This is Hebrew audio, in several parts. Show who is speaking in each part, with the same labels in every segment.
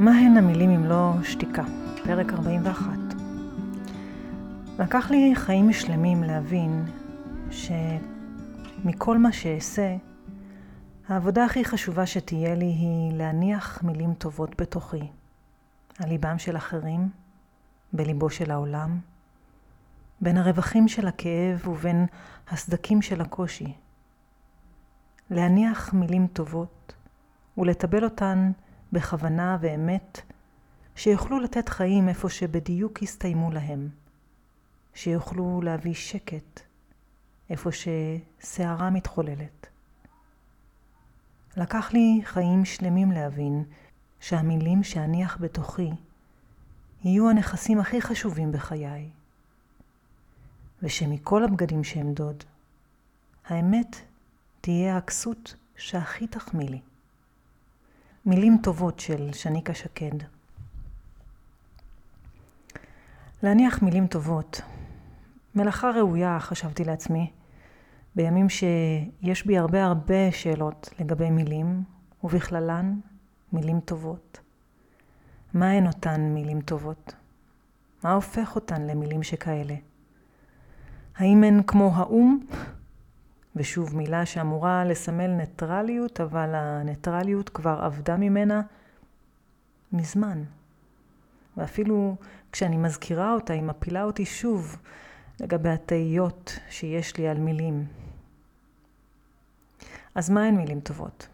Speaker 1: מה הן המילים אם לא שתיקה? פרק 41. לקח לי חיים שלמים להבין שמכל מה שאעשה, העבודה הכי חשובה שתהיה לי היא להניח מילים טובות בתוכי, על ליבם של אחרים, בליבו של העולם, בין הרווחים של הכאב ובין הסדקים של הקושי. להניח מילים טובות ולטבל אותן בכוונה ואמת, שיוכלו לתת חיים איפה שבדיוק הסתיימו להם, שיוכלו להביא שקט איפה שסערה מתחוללת. לקח לי חיים שלמים להבין שהמילים שאניח בתוכי יהיו הנכסים הכי חשובים בחיי, ושמכל הבגדים שאמדוד, האמת תהיה הכסות שהכי תחמיא לי. מילים טובות של שניקה שקד. להניח מילים טובות. מלאכה ראויה, חשבתי לעצמי, בימים שיש בי הרבה הרבה שאלות לגבי מילים, ובכללן מילים טובות. מה הן אותן מילים טובות? מה הופך אותן למילים שכאלה? האם הן כמו האו"ם? ושוב מילה שאמורה לסמל ניטרליות, אבל הניטרליות כבר אבדה ממנה מזמן. ואפילו כשאני מזכירה אותה, היא מפילה אותי שוב לגבי התהיות שיש לי על מילים. אז מה הן מילים טובות?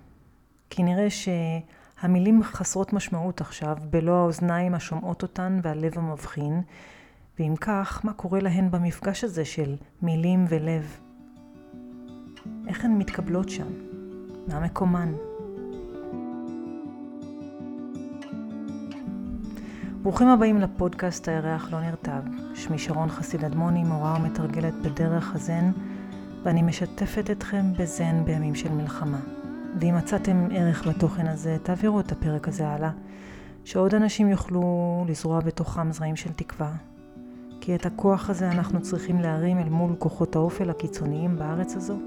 Speaker 1: כי נראה שהמילים חסרות משמעות עכשיו, בלא האוזניים השומעות אותן והלב המבחין, ואם כך, מה קורה להן במפגש הזה של מילים ולב? איך הן מתקבלות שם? מה מקומן? ברוכים הבאים לפודקאסט הירח לא נרטב. שמי שרון חסיד אדמוני, מורה ומתרגלת בדרך הזן, ואני משתפת אתכם בזן בימים של מלחמה. ואם מצאתם ערך בתוכן הזה, תעבירו את הפרק הזה הלאה, שעוד אנשים יוכלו לזרוע בתוכם זרעים של תקווה. כי את הכוח הזה אנחנו צריכים להרים אל מול כוחות האופל הקיצוניים בארץ הזו,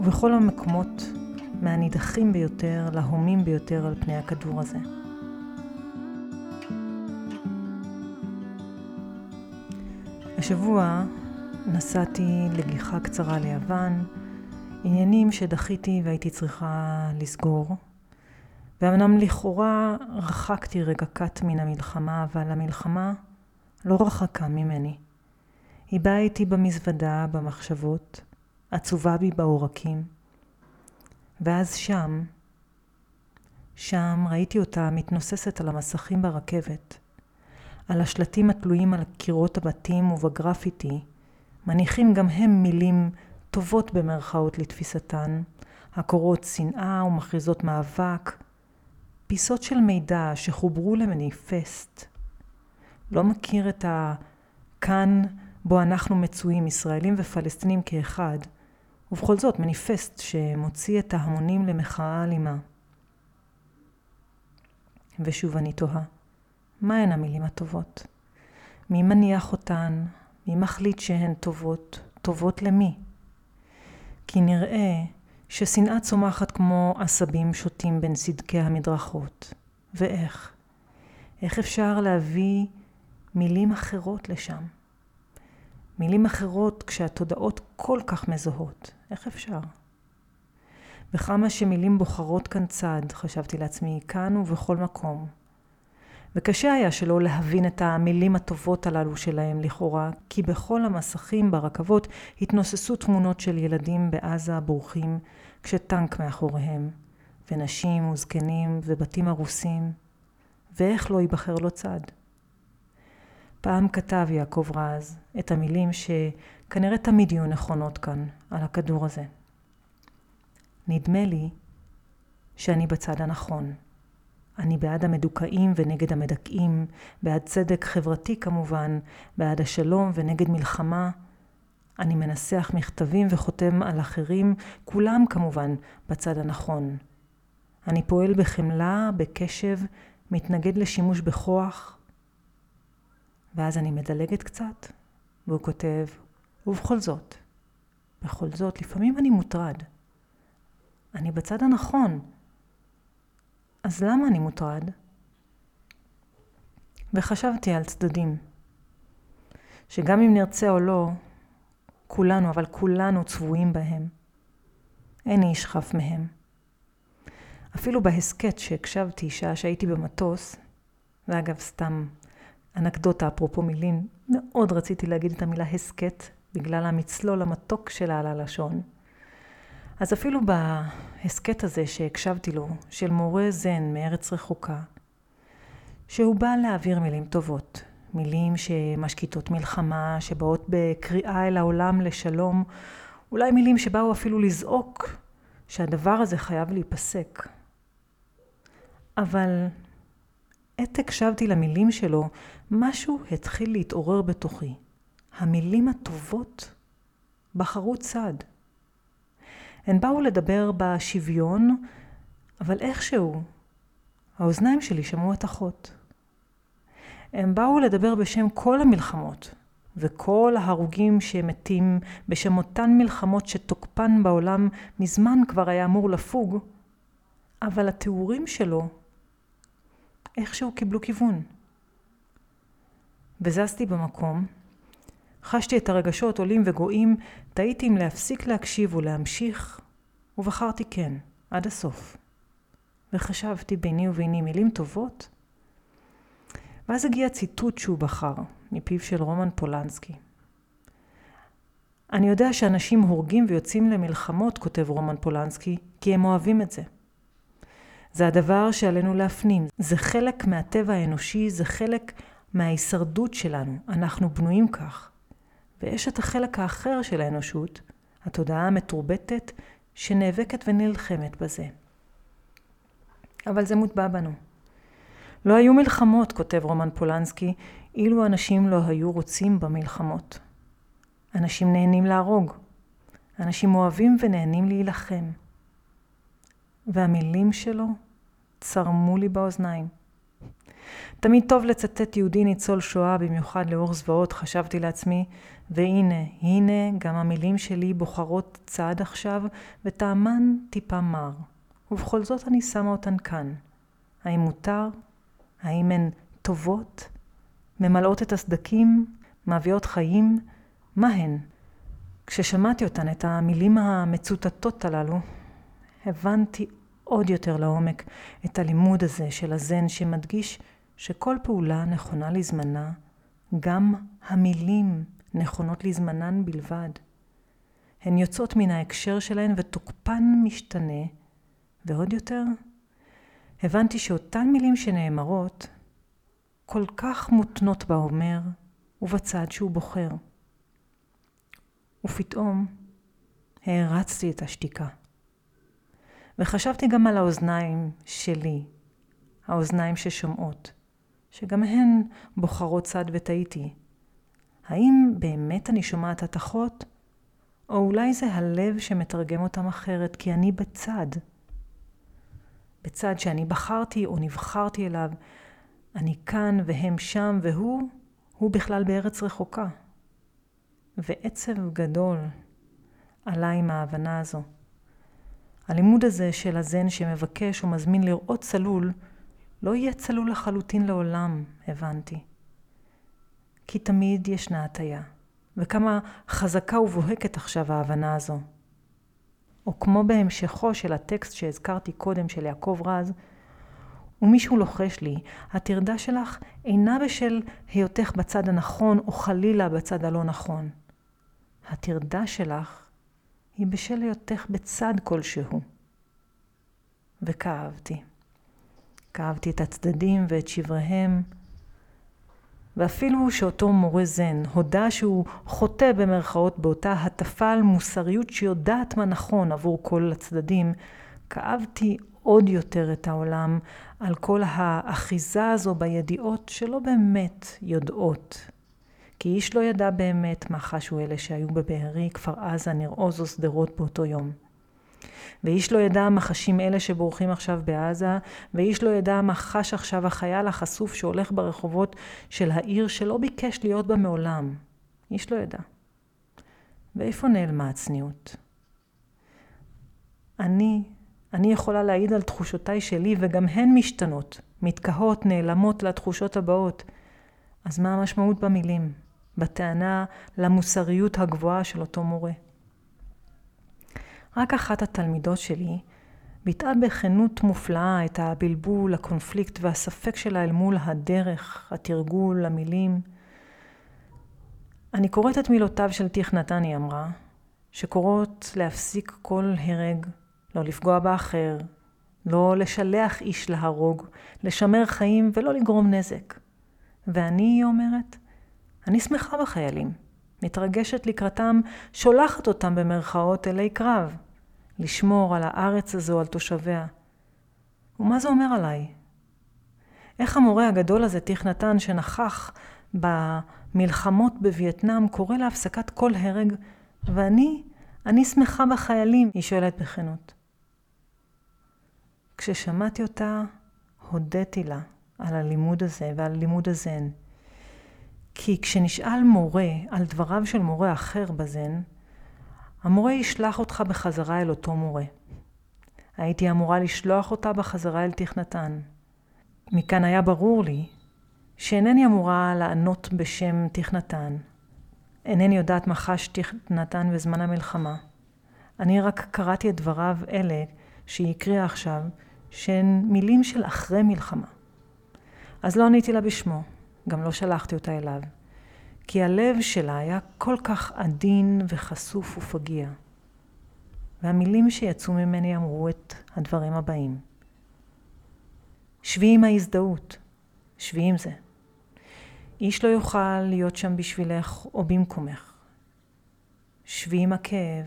Speaker 1: ובכל המקומות מהנידחים ביותר להומים ביותר על פני הכדור הזה. השבוע נסעתי לגיחה קצרה ליוון, עניינים שדחיתי והייתי צריכה לסגור. ואמנם לכאורה רחקתי רגע קט מן המלחמה, אבל המלחמה לא רחקה ממני. היא באה איתי במזוודה, במחשבות, עצובה בי בעורקים. ואז שם, שם ראיתי אותה מתנוססת על המסכים ברכבת, על השלטים התלויים על קירות הבתים ובגרפיטי, מניחים גם הם מילים טובות במרכאות לתפיסתן, הקורות שנאה ומכריזות מאבק, פיסות של מידע שחוברו למניפסט. לא מכיר את הכאן בו אנחנו מצויים, ישראלים ופלסטינים כאחד, ובכל זאת מניפסט שמוציא את ההמונים למחאה אלימה. ושוב אני תוהה, מהן המילים הטובות? מי מניח אותן? מי מחליט שהן טובות? טובות למי? כי נראה ששנאה צומחת כמו עשבים שוטים בין סדקי המדרכות. ואיך? איך אפשר להביא מילים אחרות לשם? מילים אחרות כשהתודעות כל כך מזוהות. איך אפשר? וכמה שמילים בוחרות כאן צד, חשבתי לעצמי, כאן ובכל מקום. וקשה היה שלא להבין את המילים הטובות הללו שלהם לכאורה, כי בכל המסכים ברכבות התנוססו תמונות של ילדים בעזה בורחים, כשטנק מאחוריהם, ונשים וזקנים ובתים הרוסים, ואיך לא ייבחר לו צד. פעם כתב יעקב רז את המילים שכנראה תמיד יהיו נכונות כאן, על הכדור הזה. נדמה לי שאני בצד הנכון. אני בעד המדוכאים ונגד המדכאים, בעד צדק חברתי כמובן, בעד השלום ונגד מלחמה. אני מנסח מכתבים וחותם על אחרים, כולם כמובן בצד הנכון. אני פועל בחמלה, בקשב, מתנגד לשימוש בכוח, ואז אני מדלגת קצת, והוא כותב, ובכל זאת, בכל זאת, לפעמים אני מוטרד. אני בצד הנכון. אז למה אני מוטרד? וחשבתי על צדדים. שגם אם נרצה או לא, כולנו, אבל כולנו צבועים בהם. אין איש חף מהם. אפילו בהסכת שהקשבתי שעה שהייתי במטוס, ואגב, סתם אנקדוטה אפרופו מילים, מאוד רציתי להגיד את המילה הסכת, בגלל המצלול המתוק שלה על הלשון. אז אפילו בהסכת הזה שהקשבתי לו, של מורה זן מארץ רחוקה, שהוא בא להעביר מילים טובות, מילים שמשקיטות מלחמה, שבאות בקריאה אל העולם לשלום, אולי מילים שבאו אפילו לזעוק שהדבר הזה חייב להיפסק. אבל עת הקשבתי למילים שלו, משהו התחיל להתעורר בתוכי. המילים הטובות בחרו צד. הן באו לדבר בשוויון, אבל איכשהו האוזניים שלי שמעו את אחות. הם באו לדבר בשם כל המלחמות וכל ההרוגים שמתים בשם אותן מלחמות שתוקפן בעולם מזמן כבר היה אמור לפוג, אבל התיאורים שלו איכשהו קיבלו כיוון. וזזתי במקום, חשתי את הרגשות עולים וגואים, תהיתי אם להפסיק להקשיב ולהמשיך, ובחרתי כן, עד הסוף. וחשבתי ביני וביני מילים טובות, ואז הגיע ציטוט שהוא בחר, מפיו של רומן פולנסקי. אני יודע שאנשים הורגים ויוצאים למלחמות, כותב רומן פולנסקי, כי הם אוהבים את זה. זה הדבר שעלינו להפנים. זה חלק מהטבע האנושי, זה חלק מההישרדות שלנו. אנחנו בנויים כך. ויש את החלק האחר של האנושות, התודעה המתורבתת, שנאבקת ונלחמת בזה. אבל זה מוטבע בנו. לא היו מלחמות, כותב רומן פולנסקי, אילו אנשים לא היו רוצים במלחמות. אנשים נהנים להרוג. אנשים אוהבים ונהנים להילחם. והמילים שלו צרמו לי באוזניים. תמיד טוב לצטט יהודי ניצול שואה, במיוחד לאור זוועות, חשבתי לעצמי, והנה, הנה גם המילים שלי בוחרות צעד עכשיו, וטעמן טיפה מר. ובכל זאת אני שמה אותן כאן. האם מותר? האם הן טובות? ממלאות את הסדקים? מביאות חיים? מה הן? כששמעתי אותן, את המילים המצוטטות הללו, הבנתי עוד יותר לעומק את הלימוד הזה של הזן שמדגיש שכל פעולה נכונה לזמנה, גם המילים נכונות לזמנן בלבד. הן יוצאות מן ההקשר שלהן ותוקפן משתנה, ועוד יותר, הבנתי שאותן מילים שנאמרות כל כך מותנות באומר ובצד שהוא בוחר. ופתאום הערצתי את השתיקה. וחשבתי גם על האוזניים שלי, האוזניים ששומעות, שגם הן בוחרות צד ותהיתי. האם באמת אני שומעת התחות? או אולי זה הלב שמתרגם אותם אחרת, כי אני בצד. בצד שאני בחרתי או נבחרתי אליו. אני כאן והם שם, והוא, הוא בכלל בארץ רחוקה. ועצב גדול עלה עם ההבנה הזו. הלימוד הזה של הזן שמבקש ומזמין לראות צלול, לא יהיה צלול לחלוטין לעולם, הבנתי. כי תמיד ישנה הטיה. וכמה חזקה ובוהקת עכשיו ההבנה הזו. או כמו בהמשכו של הטקסט שהזכרתי קודם של יעקב רז, ומישהו לוחש לי, הטרדה שלך אינה בשל היותך בצד הנכון או חלילה בצד הלא נכון. הטרדה שלך היא בשל היותך בצד כלשהו. וכאבתי. כאבתי את הצדדים ואת שבריהם, ואפילו שאותו מורה זן הודה שהוא חוטא במרכאות באותה הטפה על מוסריות שיודעת מה נכון עבור כל הצדדים, כאבתי עוד יותר את העולם על כל האחיזה הזו בידיעות שלא באמת יודעות. כי איש לא ידע באמת מה חשו אלה שהיו בבארי, כפר עזה, ניר עוז או שדרות באותו יום. ואיש לא ידע מה חשים אלה שבורחים עכשיו בעזה, ואיש לא ידע מה חש עכשיו החייל החשוף שהולך ברחובות של העיר שלא ביקש להיות בה מעולם. איש לא ידע. ואיפה נעלמה הצניעות? אני, אני יכולה להעיד על תחושותיי שלי, וגם הן משתנות, מתקהות, נעלמות לתחושות הבאות. אז מה המשמעות במילים? בטענה למוסריות הגבוהה של אותו מורה. רק אחת התלמידות שלי ביטאה בכנות מופלאה את הבלבול, הקונפליקט והספק שלה אל מול הדרך, התרגול, המילים. אני קוראת את מילותיו של טיך נתן, היא אמרה, שקוראות להפסיק כל הרג, לא לפגוע באחר, לא לשלח איש להרוג, לשמר חיים ולא לגרום נזק. ואני, היא אומרת, אני שמחה בחיילים, מתרגשת לקראתם, שולחת אותם במרכאות אלי קרב, לשמור על הארץ הזו, על תושביה. ומה זה אומר עליי? איך המורה הגדול הזה, טיך נתן, שנכח במלחמות בווייטנאם, קורא להפסקת כל הרג, ואני, אני שמחה בחיילים, היא שואלת בכנות. כששמעתי אותה, הודיתי לה על הלימוד הזה ועל לימוד הזן. כי כשנשאל מורה על דבריו של מורה אחר בזן, המורה ישלח אותך בחזרה אל אותו מורה. הייתי אמורה לשלוח אותה בחזרה אל תכנתן. מכאן היה ברור לי שאינני אמורה לענות בשם תכנתן. אינני יודעת מה חש תכנתן בזמן המלחמה. אני רק קראתי את דבריו אלה שהיא הקריאה עכשיו, שהן מילים של אחרי מלחמה. אז לא עניתי לה בשמו, גם לא שלחתי אותה אליו. כי הלב שלה היה כל כך עדין וחשוף ופגיע. והמילים שיצאו ממני אמרו את הדברים הבאים. שבי עם ההזדהות, שבי עם זה. איש לא יוכל להיות שם בשבילך או במקומך. שבי עם הכאב,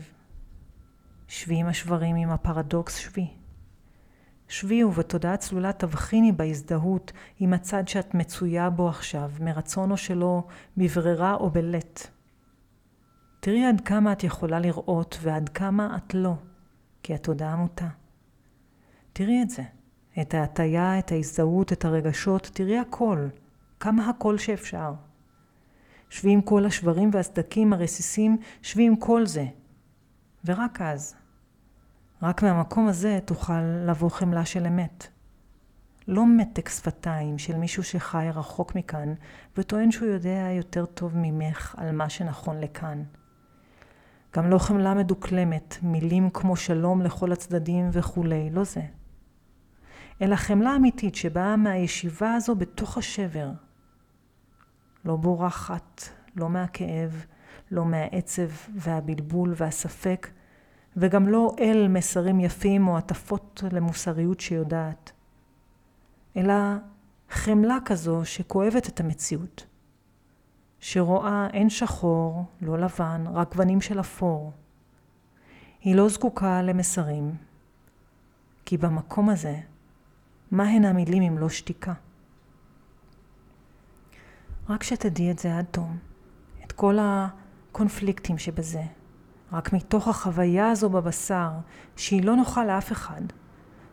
Speaker 1: שבי עם השברים, עם הפרדוקס, שבי. שבי ובתודעה צלולה תבחיני בהזדהות עם הצד שאת מצויה בו עכשיו, מרצון או שלא, בברירה או בלט. תראי עד כמה את יכולה לראות ועד כמה את לא, כי התודעה מוטה. תראי את זה, את ההטייה, את ההזדהות, את הרגשות, תראי הכל, כמה הכל שאפשר. שבי עם כל השברים והסדקים הרסיסים, שבי עם כל זה. ורק אז, רק מהמקום הזה תוכל לבוא חמלה של אמת. לא מתק שפתיים של מישהו שחי רחוק מכאן וטוען שהוא יודע יותר טוב ממך על מה שנכון לכאן. גם לא חמלה מדוקלמת, מילים כמו שלום לכל הצדדים וכולי, לא זה. אלא חמלה אמיתית שבאה מהישיבה הזו בתוך השבר. לא בורחת, לא מהכאב, לא מהעצב והבלבול והספק, וגם לא אל מסרים יפים או הטפות למוסריות שיודעת, אלא חמלה כזו שכואבת את המציאות, שרואה אין שחור, לא לבן, רק גוונים של אפור. היא לא זקוקה למסרים, כי במקום הזה, מה הן המילים אם לא שתיקה? רק שתדעי את זה עד תום, את כל הקונפליקטים שבזה, רק מתוך החוויה הזו בבשר, שהיא לא נוחה לאף אחד,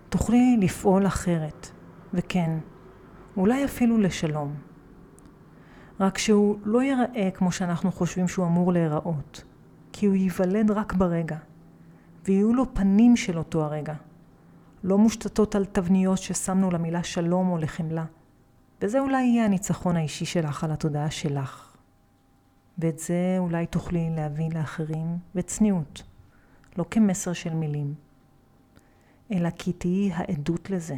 Speaker 1: תוכלי לפעול אחרת, וכן, אולי אפילו לשלום. רק שהוא לא ייראה כמו שאנחנו חושבים שהוא אמור להיראות, כי הוא ייוולד רק ברגע, ויהיו לו פנים של אותו הרגע, לא מושתתות על תבניות ששמנו למילה שלום או לחמלה. וזה אולי יהיה הניצחון האישי שלך על התודעה שלך. ואת זה אולי תוכלי להביא לאחרים בצניעות, לא כמסר של מילים, אלא כי תהיי העדות לזה,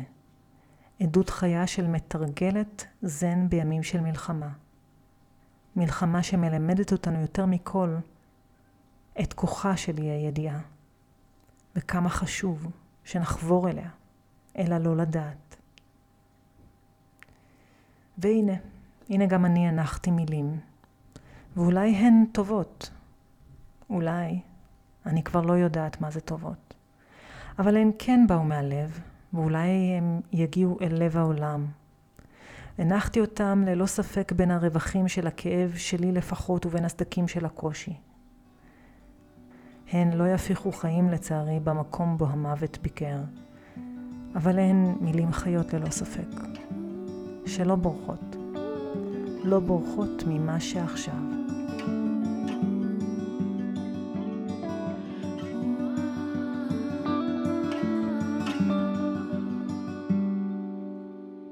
Speaker 1: עדות חיה של מתרגלת זן בימים של מלחמה. מלחמה שמלמדת אותנו יותר מכל את כוחה של אי הידיעה, וכמה חשוב שנחבור אליה, אלא לא לדעת. והנה, הנה גם אני הנחתי מילים. ואולי הן טובות. אולי, אני כבר לא יודעת מה זה טובות. אבל הן כן באו מהלב, ואולי הם יגיעו אל לב העולם. הנחתי אותם ללא ספק בין הרווחים של הכאב שלי לפחות ובין הסדקים של הקושי. הן לא יפיחו חיים לצערי במקום בו המוות ביקר, אבל הן מילים חיות ללא ספק, שלא בורחות, לא בורחות ממה שעכשיו.